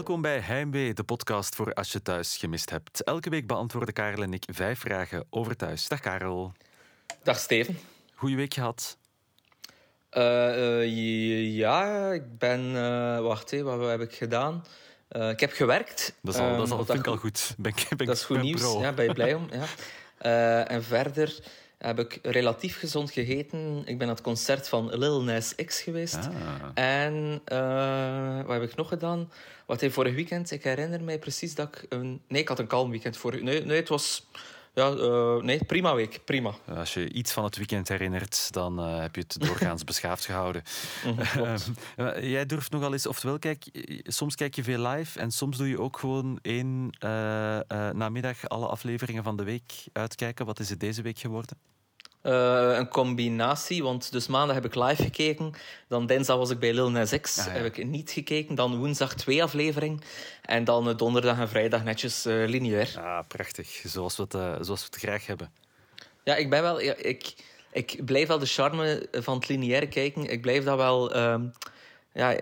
Welkom bij Heimwee, de podcast voor als je thuis gemist hebt. Elke week beantwoorden Karel en ik vijf vragen over thuis. Dag Karel. Dag Steven. Goeie week gehad? Uh, uh, ja, ik ben... Uh, wacht, hé, wat heb ik gedaan? ik heb gewerkt. Dat is al, dat is al, vind ik al goed. Ben, ben, dat is goed nieuws. Pro. Ja, ben je blij om? Ja. en verder heb ik relatief gezond gegeten. Ik ben naar het concert van Lil Nas X geweest. Ah. En wat heb ik nog gedaan? Wat hij vorig weekend, ik herinner mij precies dat ik een... Nee, ik had een kalm weekend vorig... Nee, nee het was ja, uh, nee, prima week. Prima. Als je iets van het weekend herinnert, dan uh, heb je het doorgaans beschaafd gehouden. Mm, jij durft nogal eens, oftewel, kijk, soms kijk je veel live en soms doe je ook gewoon één namiddag alle afleveringen van de week uitkijken. Wat is het deze week geworden? Uh, een combinatie, want dus maandag heb ik live gekeken. Dan dinsdag was ik bij Lil Nas X, ah, heb ik niet gekeken. Dan woensdag twee afleveringen. En dan uh, donderdag en vrijdag netjes uh, lineair. Ah, prachtig. Zoals we, het, zoals we het graag hebben. Ja, ik ben wel... Ja, ik, ik blijf wel de charme van het lineair kijken. Ik blijf dat wel ehm, ja,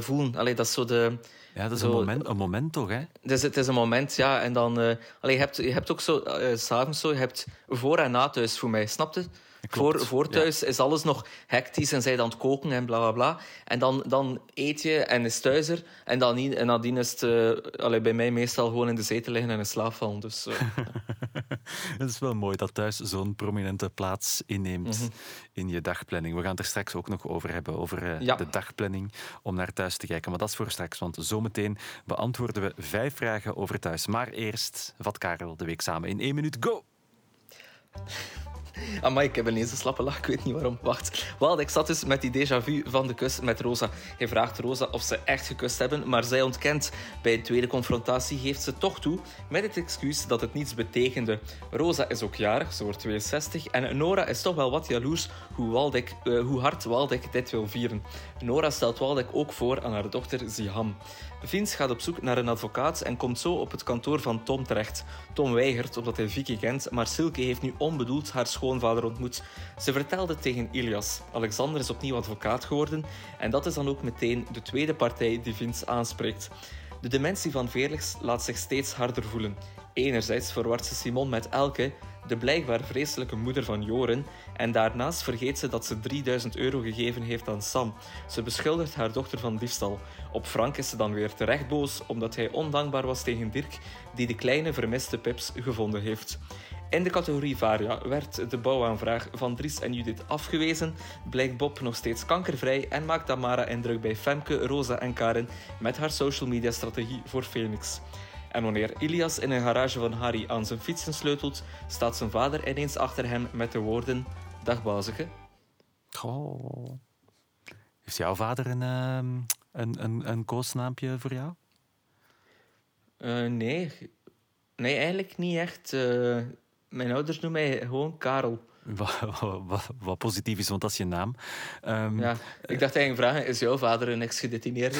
voelen. Allee, dat is zo de ja, dat is een, moment, een moment toch, hè? Dus het is een moment, ja. En dan... Uh, allee, je, hebt, je hebt ook zo... Uh, S'avonds zo, je hebt voor en na thuis voor mij, snapte? Voor, voor thuis is alles nog hectisch en zij dan het koken en bla bla bla. En dan, dan eet je en is thuis er. En, dan, en nadien is het uh, bij mij meestal gewoon in de zetel liggen en in slaap vallen. Dus, uh, het is wel mooi dat thuis zo'n prominente plaats inneemt mhm. in je dagplanning. We gaan het er straks ook nog over hebben, over uh, de dagplanning om naar thuis te kijken. Maar dat is voor straks, want zometeen beantwoorden we vijf vragen over thuis. Maar eerst vat Karel de week samen in één minuut. Go! Amai, ik heb ineens een slappe lach, ik weet niet waarom. Wacht. Wel, ik zat dus met die déjà vu van de kus met Rosa. Hij vraagt Rosa of ze echt gekust hebben, maar zij ontkent. Bij de tweede confrontatie geeft ze toch toe, met het excuus dat het niets betekende. Rosa is ook jarig, ze wordt 62, en Nora is toch wel wat jaloers hoe, Waldek, uh, hoe hard Waldek dit wil vieren. Nora stelt Waldek ook voor aan haar dochter Ziham. Vince gaat op zoek naar een advocaat en komt zo op het kantoor van Tom terecht. Tom weigert omdat hij Vicky kent, maar Silke heeft nu onbedoeld haar ontmoet. Ze vertelde tegen Ilias. Alexander is opnieuw advocaat geworden en dat is dan ook meteen de tweede partij die Vince aanspreekt. De dementie van Felix laat zich steeds harder voelen. Enerzijds verwart ze Simon met Elke, de blijkbaar vreselijke moeder van Joren, en daarnaast vergeet ze dat ze 3000 euro gegeven heeft aan Sam. Ze beschuldigt haar dochter van diefstal. Op Frank is ze dan weer terecht boos omdat hij ondankbaar was tegen Dirk, die de kleine vermiste Pips gevonden heeft. In de categorie Varia werd de bouwaanvraag van Dries en Judith afgewezen, blijkt Bob nog steeds kankervrij en maakt Tamara indruk bij Femke, Rosa en Karen met haar social media strategie voor Phoenix. En wanneer Ilias in een garage van Harry aan zijn fietsen sleutelt, staat zijn vader ineens achter hem met de woorden: Dag bazige. Oh. Heeft jouw vader een, uh, een, een, een koosnaampje voor jou? Uh, nee. Nee, eigenlijk niet echt. Uh, mijn ouders noemen mij gewoon Karel. Wat, wat, positief is, want dat is je naam. Um, ja, ik dacht eigenlijk vragen, is jouw vader een ex-gedetineerde?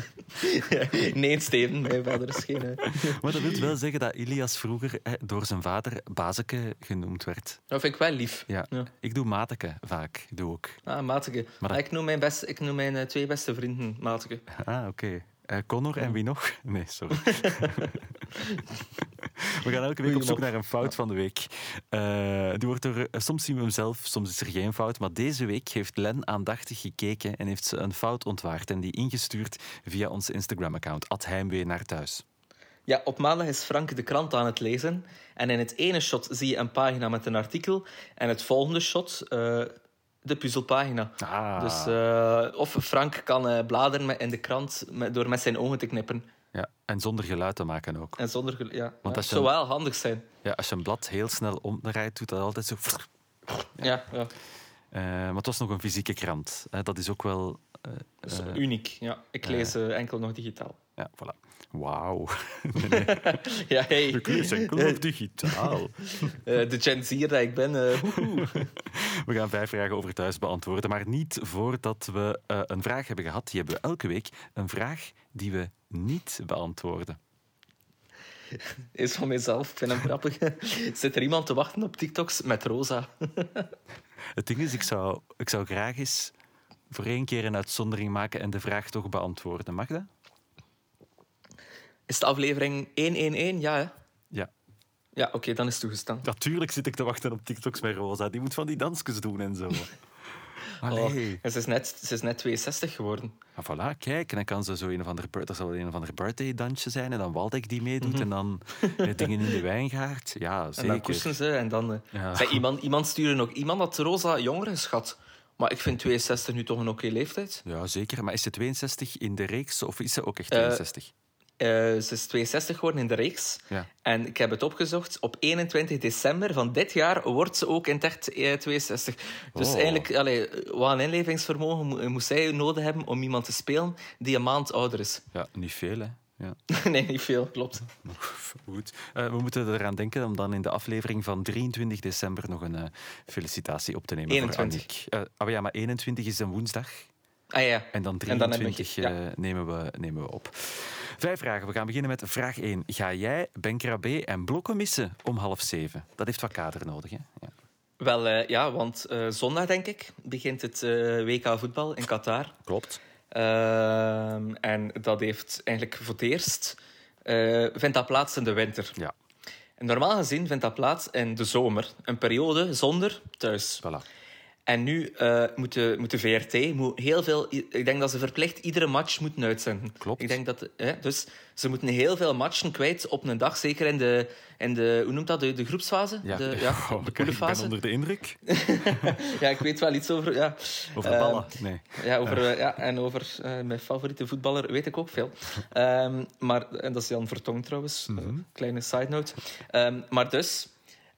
nee, Steven, mijn vader is geen... maar dat wil wel zeggen dat Ilias vroeger door zijn vader Bazeke genoemd werd. Dat vind ik wel lief. Ja. Ik doe Mateke vaak, doe ook. Ah, Mateke. Maar ik, noem mijn best, ik noem mijn eh, twee beste vrienden Mateke. Ah, oké. Uh, Connor en wie nog? Nee, sorry. we gaan elke week op zoek naar een fout van de week. Uh, die wordt er, eh, soms zien we hem zelf, soms is er geen fout. Maar deze week heeft Len aandachtig gekeken en heeft ze een fout ontwaard. En die ingestuurd via ons Instagram-account, Heimwee naar thuis. Ja, op maandag is Frank de krant aan het lezen. En in het ene shot zie je een pagina met een artikel. En het volgende shot de puzzelpagina. Ah. Dus, uh, of Frank kan bladeren in de krant met, door met zijn ogen te knippen. En zonder geluid te maken ook. En zonder geluid, ja. Want ja. zou wel handig zijn. Ja, als je een blad heel snel omdraait, doet dat altijd zo... Ja, ja. Uh, maar het was nog een fysieke krant. dat is ook wel... dat is uniek, ja. Ik lees enkel nog digitaal. Ja, voilà. Wauw. ja, hey. Ik lees enkel nog digitaal. de Gen Z dat ik ben. We gaan vijf vragen over thuis beantwoorden, maar niet voordat we uh, een vraag hebben gehad. Die hebben we elke week. Een vraag die we niet beantwoorden. Is van mezelf, ik vind hem grappig. Zit er iemand te wachten op TikToks met Rosa? Het ding is, ik zou, ik zou graag eens voor één keer een uitzondering maken en de vraag toch beantwoorden. Mag dat? Is de aflevering 111? Ja, hè? Ja. Ja, oké, dan is het toegestaan. Natuurlijk zit ik te wachten op TikToks met Rosa. Die moet van die dansjes doen en zo. Oh, ze, is net, ze is net 62 geworden. Ah, voilà, kijk. En dan kan ze zo een of andere, dat zal een of andere birthday-dansje zijn. En dan Waldek die meedoet. Mhm. En dan dingen in de wijngaard. Ja, zeker. En dan kussen ze. En dan... Uh, iemand, iemand stuurde nog... Iemand had Rosa jonger geschat. Maar ik vind 62 nu toch een oké leeftijd. Ja, zeker. Maar is ze 62 in de reeks of is ze ook echt 62? Uh, ze is 62 geworden in de reeks. Ja. En ik heb het opgezocht. Op 21 december van dit jaar wordt ze ook in het echt 62. Dus oh. eigenlijk, allee, wat een inlevingsvermogen moest zij nodig hebben om iemand te spelen die een maand ouder is. Ja, niet veel, hè? Ja. nee, niet veel, klopt. Goed. Uh, we moeten eraan denken om dan in de aflevering van 23 december nog een uh, felicitatie op te nemen 21. voor Annick. Uh, oh ja, maar 21 is een woensdag. Ah ja. En dan 23 en dan ja. nemen, we, nemen we op. Vijf vragen. We gaan beginnen met vraag 1. Ga jij Ben Krabbe en Blokken missen om half zeven? Dat heeft wat kader nodig, hè? Ja. Wel, ja, want zondag, denk ik, begint het WK voetbal in Qatar. Klopt. Ehm, en dat heeft eigenlijk voor het eerst... Uh, vindt dat plaats in de winter. Ja. En normaal gezien vindt dat plaats in de zomer. Een periode zonder thuis. Voilà. En nu uh, moet, de, moet de VRT moet heel veel... Ik denk dat ze verplicht iedere match moeten uitzenden. Klopt. Ik denk dat, hè, dus ze moeten heel veel matchen kwijt op een dag. Zeker in de, in de hoe noemt dat, de, de groepsfase? Ja, de, ja, oh, de poolfase. Ik ben onder de indruk. ja, ik weet wel iets over... Ja. Over ballen? Uh, nee. Ja, over, ja. en over mijn favoriete voetballer weet ik ook veel. Um, maar, en dat is Jan Vertong trouwens. Mm -hmm. kleine side note. Um, maar dus...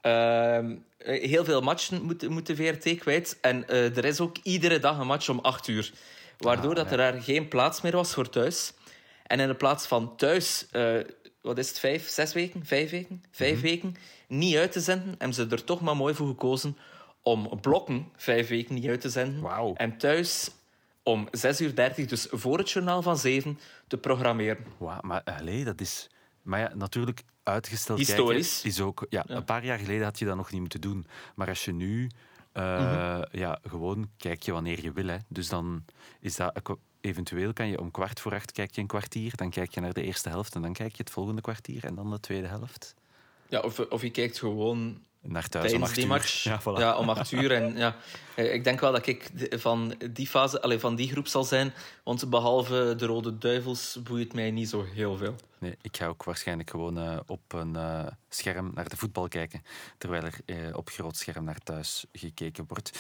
Ehm, heel veel matchen moet, moet de VRT kwijt. En uh, er is ook iedere dag een match om 8 uur. Waardoor ah, dat er daar geen plaats meer was voor thuis. En in de plaats van thuis, uh, wat is het, vijf, zes weken, vijf weken, vijf mm weken, niet uit te zenden, hebben ze er toch maar mooi voor gekozen om blokken vijf weken niet uit te zenden. Wow. En thuis om 6.30 uur, dus voor het journaal van 7, te programmeren. Wauw, maar allez, dat is... Maar ja, natuurlijk, uitgesteld Historisch. kijken is ook... Ja, Een paar jaar geleden had je dat nog niet moeten doen. Maar als je nu... Uh, ja, gewoon kijk je wanneer je wil. Hè. Dus dan is dat... Eventueel kan je om kwart voor acht kijk je een kwartier. Dan kijk je naar de eerste helft en dan kijk je het volgende kwartier en dan de tweede helft. Ja, of, of je kijkt gewoon naar thuis om acht die match. Ja, voilà. ja, om acht uur. En, ja, eh, ik denk wel dat ik van die fase, allez, van die groep zal zijn. Want behalve de Rode Duivels boeit mij niet zo heel veel. Nee, ik ga ook waarschijnlijk gewoon uh, op een uh, scherm naar de voetbal kijken. Terwijl er uh, op groot scherm naar thuis gekeken wordt.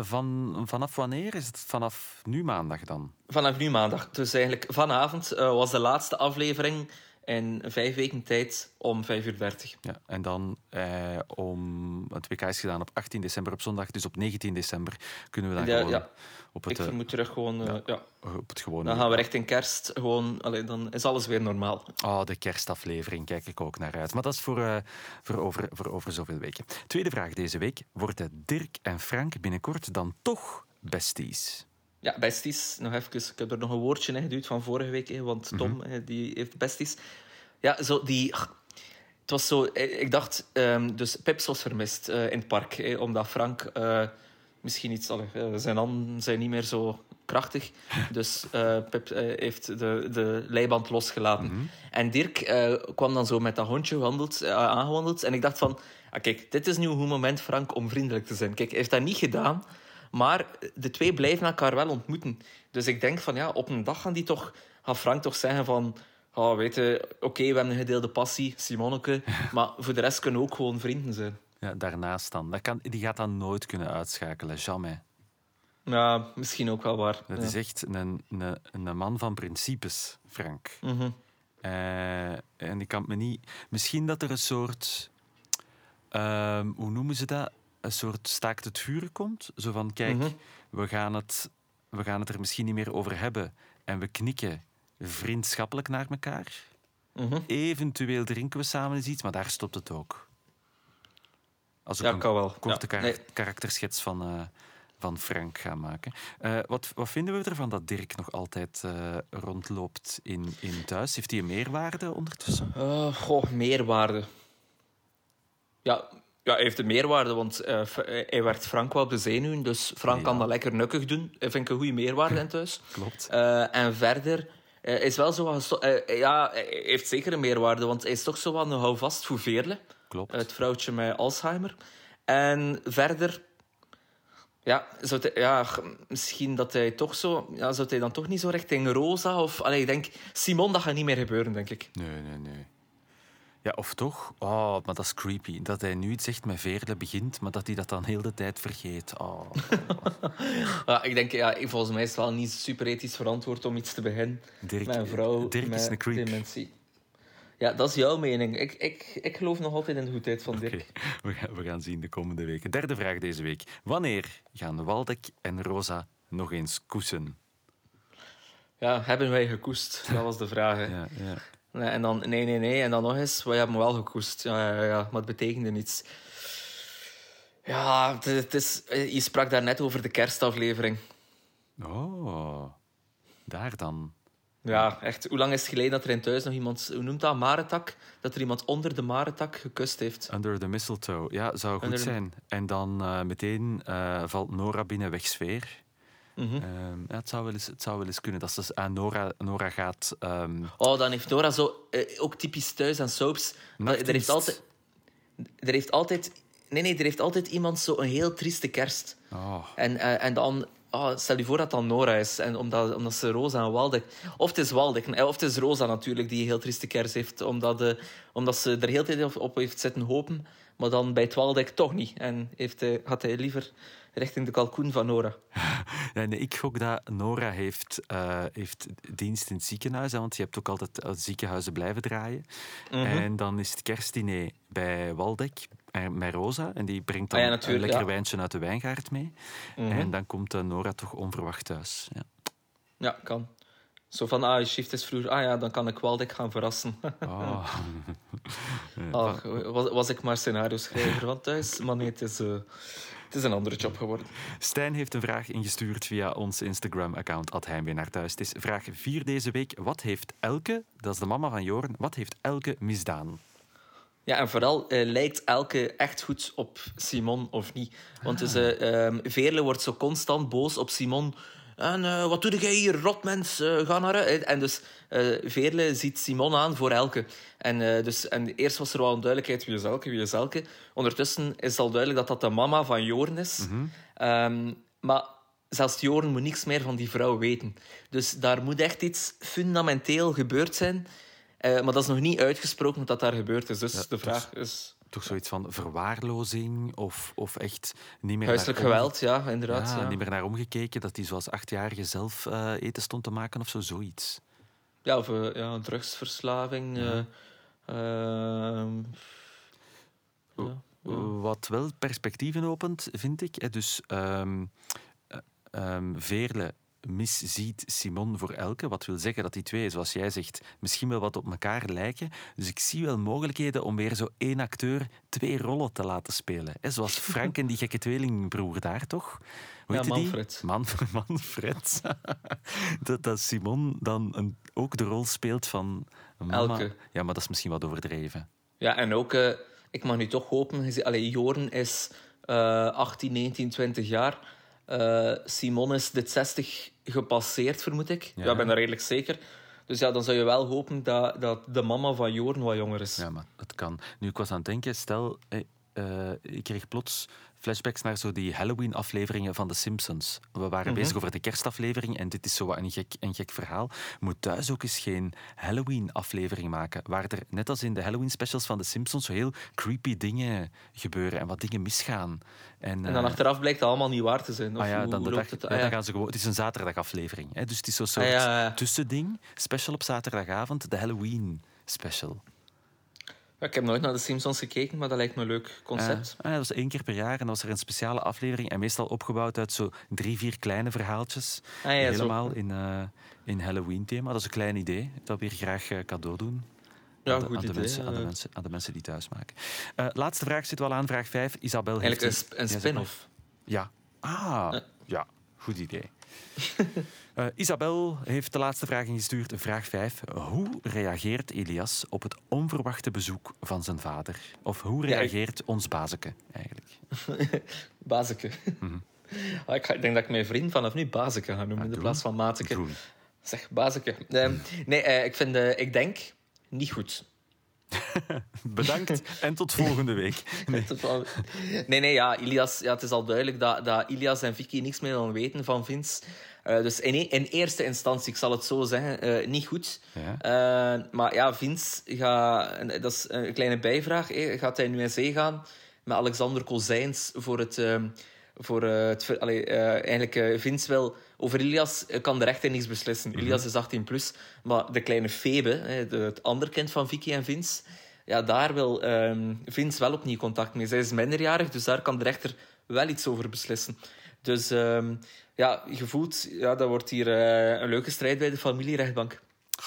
van, vanaf wanneer is het? Vanaf nu maandag dan? Vanaf nu maandag. Dus eigenlijk vanavond was de laatste aflevering in vijf weken tijd om 5.30 uur. Ja, en dan eh, om... Het WK is gedaan op 18 december op zondag, dus op 19 december kunnen we dan ja, gewoon... Ja. Op het, ik vermoed terug gewoon... Ja, ja, Op het gewone... Dan gaan we echt in kerst gewoon... Allee, dan is alles weer normaal. Oh, de kerstaflevering kijk ik ook naar uit. Maar dat is voor, uh, voor, over, voor over zoveel weken. Tweede vraag deze week. Worden Dirk en Frank binnenkort dan toch besties? Ja, besties. Nog even, ik heb er nog een woordje in geduwd van vorige week, want Tom mm -hmm. die heeft besties. Ja, zo die... Het was zo... Ik dacht... Um, dus Pips was vermist uh, in het park, hè, omdat Frank... Uh, misschien iets... Uh, zijn handen zijn niet meer zo krachtig. Dus Pip heeft de, de leiband losgelaten. Mm -hmm. En Dirk kwam dan zo met dat hondje wandeld, aangewandeld. En ik dacht van... Ah, kijk, dit is nu een goed moment, Frank, om vriendelijk te zijn. Kijk, hij heeft dat niet gedaan... Maar de twee blijven elkaar wel ontmoeten. Dus ik denk van ja, op een dag gaan die toch, gaat Frank toch zeggen van. Oh, weet je, oké, we hebben een gedeelde passie, Simoneke. Maar voor de rest kunnen we ook gewoon vrienden zijn. Ja, daarnaast dan. Dat kan, die gaat dat nooit kunnen uitschakelen, jamais. Ja, misschien ook wel waar. Dat is echt een, een, een man van principes, Frank. Mm -hmm. uh, en ik kan me niet... Misschien dat er een soort... Uh, hoe noemen ze dat? Een soort staakt het vuren komt. Zo van, kijk, mhm. we, gaan het, we gaan het er misschien niet meer over hebben. En we knikken vriendschappelijk naar elkaar. Mhm. Eventueel drinken we samen eens iets, maar daar stopt het ook. Als ik ja, een kan wel. korte ja, karakterschets van, uh, van Frank ga maken. Uh, wat, wat vinden we ervan dat Dirk nog altijd uh, rondloopt in, in thuis? Heeft hij een meerwaarde ondertussen? goh, meerwaarde. Ja, ja, hij heeft een meerwaarde, want uh, hij werd Frank wel op de zenuwen. Dus Frank kan dat lekker nukkig doen. Dat vind ik een goede meerwaarde in thuis. Klopt. Uh, en verder, is wel zo ja, hij heeft zeker een meerwaarde, want hij is toch zo wat een houvast voor Veerle. Klopt. Het vrouwtje met Alzheimer. En verder ja, zou hij, ja, misschien dat hij toch zo... Ja, zou hij dan toch niet zo richting Rosa? Of, allee, ik denk, Simon, dat gaat niet meer gebeuren, denk ik. Nee, nee, nee. Ja, of toch? Oh, maar dat is creepy. Dat hij nu iets zegt met Veerle begint, maar dat hij dat dan heel de tijd vergeet. Oh. ja, ik denk, ja, volgens mij is het wel niet super ethisch verantwoord om iets te beginnen Dirk, een vrouw Dirk met is een creep. dementie. Ja, dat is jouw mening. Ik, ik, ik geloof nog altijd in de goedheid van Dirk. Okay. We, gaan, we gaan zien de komende weken. Derde vraag deze week. Wanneer gaan Waldek en Rosa nog eens koesen? Ja, hebben wij gekoest? Dat was de vraag. ja, ja. En dan, nee, nee, nee. En dan nog eens, wij hebben wel gekoest. Ja, ja, ja. Maar het betekende niets. Ja, het is, je sprak daar net over de kerstaflevering. Oh, daar dan. Ja, echt. Hoe lang is het geleden dat er in thuis nog iemand, hoe noemt dat, maretak? Dat er iemand onder de maretak gekust heeft. Under the mistletoe. Ja, zou goed zijn. En dan uh, meteen uh, valt Nora binnen wegsfeer. Mm -hmm. um, ja, het, zou wel eens, het zou wel eens kunnen dat ze aan Nora, Nora gaat. Um... Oh, dan heeft Nora zo, uh, ook typisch thuis en soaps. Er heeft altijd. Er heeft altijd. Nee, nee, er heeft altijd iemand zo een heel trieste kerst. Oh. En, en dan oh, stel je voor dat dat Nora is. En omdat, omdat ze Rosa en Waldek... Of het is Waldek, of het is Rosa natuurlijk, die een heel trieste kers heeft. Omdat, de, omdat ze er heel tijd op heeft zitten hopen. Maar dan bij het Waldek toch niet. En heeft, had hij liever richting de kalkoen van Nora. Nee, ik gok dat Nora heeft, uh, heeft dienst in het ziekenhuis. Hè, want je hebt ook altijd ziekenhuizen blijven draaien. Mm -hmm. En dan is het kerstdiner bij Waldek, met Rosa. En die brengt dan ah, ja, een lekker ja. wijntje uit de wijngaard mee. Mm -hmm. En dan komt Nora toch onverwacht thuis. Ja, ja kan. Zo van, ah, je shift is vroeger. Ah ja, dan kan ik Waldek gaan verrassen. Oh. Ach, was, was ik maar scenario schrijver van thuis. Maar nee, het is... Uh, het is een andere job geworden. Stijn heeft een vraag ingestuurd via ons Instagram-account Heimwee naar thuis. Het is vraag 4 deze week. Wat heeft Elke, dat is de mama van Joren, wat heeft Elke misdaan? Ja, en vooral uh, lijkt Elke echt goed op Simon of niet. Want ah. dus, uh, um, Veerle wordt zo constant boos op Simon. En uh, wat doe jij hier, rotmens? Uh, ga naar. En dus uh, Veerle ziet Simon aan voor Elke. En, dus, en eerst was er wel onduidelijkheid wie is Elke, wie is Elke. Ondertussen is het al duidelijk dat dat de mama van Joren is. Mm -hmm. um, maar zelfs Joren moet niks meer van die vrouw weten. Dus daar moet echt iets fundamenteel gebeurd zijn. maar dat is nog niet uitgesproken wat daar gebeurd is. Dus ja, de vraag is toch zoiets van verwaarlozing of, of echt niet meer... Huiselijk naar geweld, ja, inderdaad. Ja, ja, Niet meer naar omgekeken, dat hij zoals achtjarige zelf uh, eten stond te maken of zo, zoiets. Ja, of uh, ja, drugsverslaving. Ja. Uh, Wat wel perspectieven opent, vind ik. Dus um, um, Veerle misziet Simon voor Elke. Wat wil zeggen dat die twee, zoals jij zegt, misschien wel wat op elkaar lijken. Dus ik zie wel mogelijkheden om weer zo één acteur twee rollen te laten spelen. He, zoals Frank en die gekke tweelingbroer daar, toch? Hoe ja, Manfred. Die? Man, Manfred. dat, dat Simon dan een, ook de rol speelt van mama. Elke. Ja, maar dat is misschien wat overdreven. Ja, en ook, uh, ik mag nu toch hopen... Allee, Joren is uh, 18, 19, 20 jaar... Uh, Simon is dit 60 gepasseerd, vermoed ik. Ja, ik ben daar redelijk zeker. Dus ja, dan zou je wel hopen dat, dat de mama van Joren wat jonger is. Ja, maar dat kan. Nu, ik was aan het denken, stel, uh, ik kreeg plots flashbacks naar zo die Halloween-afleveringen van The Simpsons. We waren Mhm. bezig over de kerstaflevering en dit is zo wat een gek, een gek verhaal. Moet thuis ook eens geen Halloween-aflevering maken, waar er, net als in de Halloween-specials van The Simpsons, zo heel creepy dingen gebeuren en wat dingen misgaan. En, En dan eh, achteraf blijkt dat allemaal niet waar te zijn. Of Ah ja, hoe- dan, hoe dag, het? ja, Ah, dan gaan ze gewoon, het is een zaterdagaflevering. Hè? Dus het is zo'n soort Ah, ja, ja. tussending. Special op zaterdagavond, de Halloween special. Ja, ik heb nooit naar de Simpsons gekeken, maar dat lijkt me een leuk concept. Eh, ah, dat was één keer per jaar en dan was er een speciale aflevering. En meestal opgebouwd uit zo drie, vier kleine verhaaltjes. Ah, ja, zo. helemaal in, eh, in Halloween-thema. Dat is een klein idee. Dat we hier graag eh, cadeau doen. Ja, aan de, goed aan de idee, Mensen, aan, de mensen, aan de mensen die thuis maken. Laatste vraag zit wel aan, vraag 5. Isabel heeft... Eigenlijk een, sp- een spin-off. Ja. Ah, ja. Goed idee. Eh, Isabel heeft de laatste vraag ingestuurd. Vraag 5. Hoe reageert Elias op het onverwachte bezoek van zijn vader? Of hoe Ja, ik- reageert ons bazeke eigenlijk? Bazeke. Mhm. Ah, ik, ga- ik denk dat ik mijn vriend vanaf nu Bazeke ga noemen Ah, in de doe. plaats van Mateke. Doen. Zeg, bazeke. Uh, nee, uh, ik, vind, uh, ik denk niet goed. Bedankt en tot volgende week. Nee, nee, nee, ja, Ilias, ja, het is al duidelijk dat, dat Ilias en Vicky niks meer willen weten van Vince. Uh, dus in, e-, in, eerste instantie, ik zal het zo zeggen, niet goed. Ja. Uh, maar ja, Vince gaat, dat is een kleine bijvraag, eh, gaat hij nu in zee gaan met Alexander Kozijns voor het... voor het allee, eigenlijk, Vince wil over Ilias kan de rechter niets beslissen. Mm -hmm. Ilias is 18 plus, maar de kleine Febe, het andere kind van Vicky en Vince, ja, daar wil um, Vince wel opnieuw contact mee. Zij is minderjarig, dus daar kan de rechter wel iets over beslissen. Dus um, ja, je voelt, ja, dat wordt hier uh, een leuke strijd bij de familierechtbank.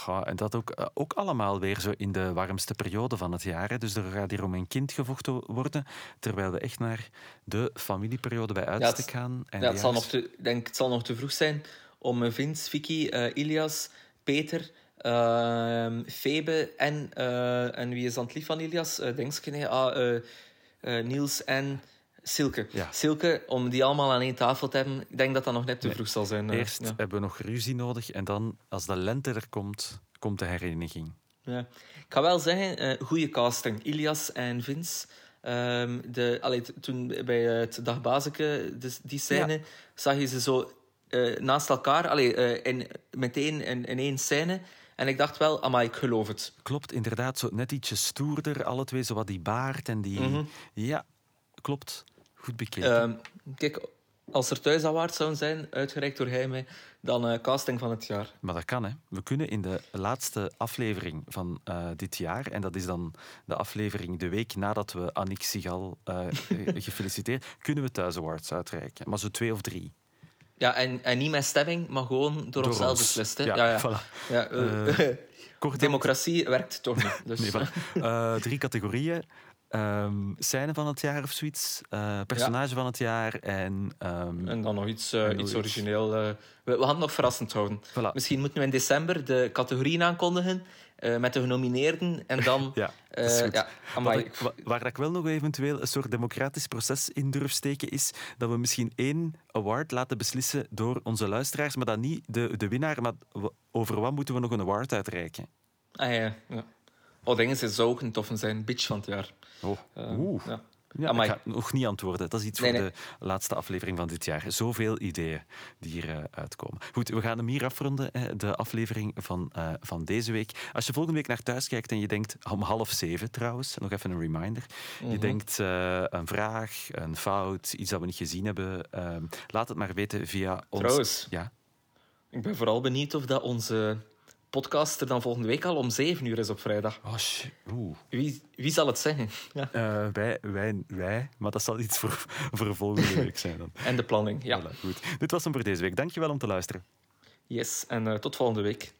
Ja, en dat ook, uh, ook allemaal weer zo in de warmste periode van het jaar. Hè. Dus er gaat hier om een kind gevochten worden, terwijl we echt naar de familieperiode bij uitstek ja, gaan. En ja, het, zal nog te, denk, het zal nog te vroeg zijn om Vince, Vicky, uh, Ilias, Peter, uh, Febe en, uh, en wie is dan het lief van Ilias? Uh, denk ik, nee, ah, Niels en Silke. Ja. Silke, om die allemaal aan één tafel te hebben, ik denk dat dat nog net te vroeg zal zijn. Eerst ja. hebben we nog ruzie nodig en dan, als de lente er komt, komt de hereniging. Ja. Ik ga wel zeggen, goede casting. Ilias en Vince. Um, de, allee, toen bij het dagbazeke, dus die scène, ja. zag je ze zo uh, naast elkaar, allee, uh, in, meteen in, in één scène. En ik dacht wel, maar ik geloof het. Klopt, inderdaad. Zo net ietsje stoerder, alle twee, zo wat die baard en die... Mm -hmm. Ja, klopt. Goed bekeken. Uh, kijk, als er thuis award zouden zijn, uitgereikt door Heime, dan uh, casting van het jaar. Maar dat kan, hè. We kunnen in de laatste aflevering van uh, dit jaar, en dat is dan de aflevering de week nadat we Annick Sigal uh, gefeliciteerd, kunnen we thuis awards uitreiken. Maar zo twee of drie. Ja, en, en niet met stemming, maar gewoon door, door onszelf ons. beslist. Hè? Ja, ja, ja. Voilà. ja Democratie werkt toch niet. Dus. nee, voilà. drie categorieën. Um, scène van het jaar of zoiets. Uh, personage ja. van het jaar. En, um, en dan nog iets, uh, iets origineel. Uh, we, we, gaan het nog verrassend houden. Voilà. Misschien moeten we in december de categorieën aankondigen. met de genomineerden. En dan... ja, ja amai. Ik, waar, waar ik wel nog eventueel een soort democratisch proces in durf steken, is dat we misschien één award laten beslissen door onze luisteraars, maar dan niet de, de winnaar, maar over wat moeten we nog een award uitreiken. Ah ja, ja. Oh, dingen ze zou ook een toffe zijn. Bitch van het jaar. Oh. Oeh. Ja. Ja, ik ga nog niet antwoorden. Dat is iets nee, voor nee. de laatste aflevering van dit jaar. Zoveel ideeën die hier uh, uitkomen. Goed, we gaan hem hier afronden, de aflevering van, uh, van deze week. Als je volgende week naar thuis kijkt en je denkt, om half zeven trouwens, nog even een reminder. Mm -hmm. Je denkt een vraag, een fout, iets dat we niet gezien hebben. laat het maar weten via ons... Trouwens, ja? ik ben vooral benieuwd of dat onze podcast er dan volgende week al om zeven uur is op vrijdag. Oh, Oeh. Wie, wie zal het zeggen? Ja. Uh, wij, wij, wij, maar dat zal iets voor, voor volgende week zijn dan. en de planning, ja. Voilà, goed. Dit was hem voor deze week. Dankjewel om te luisteren. Yes, en uh, tot volgende week.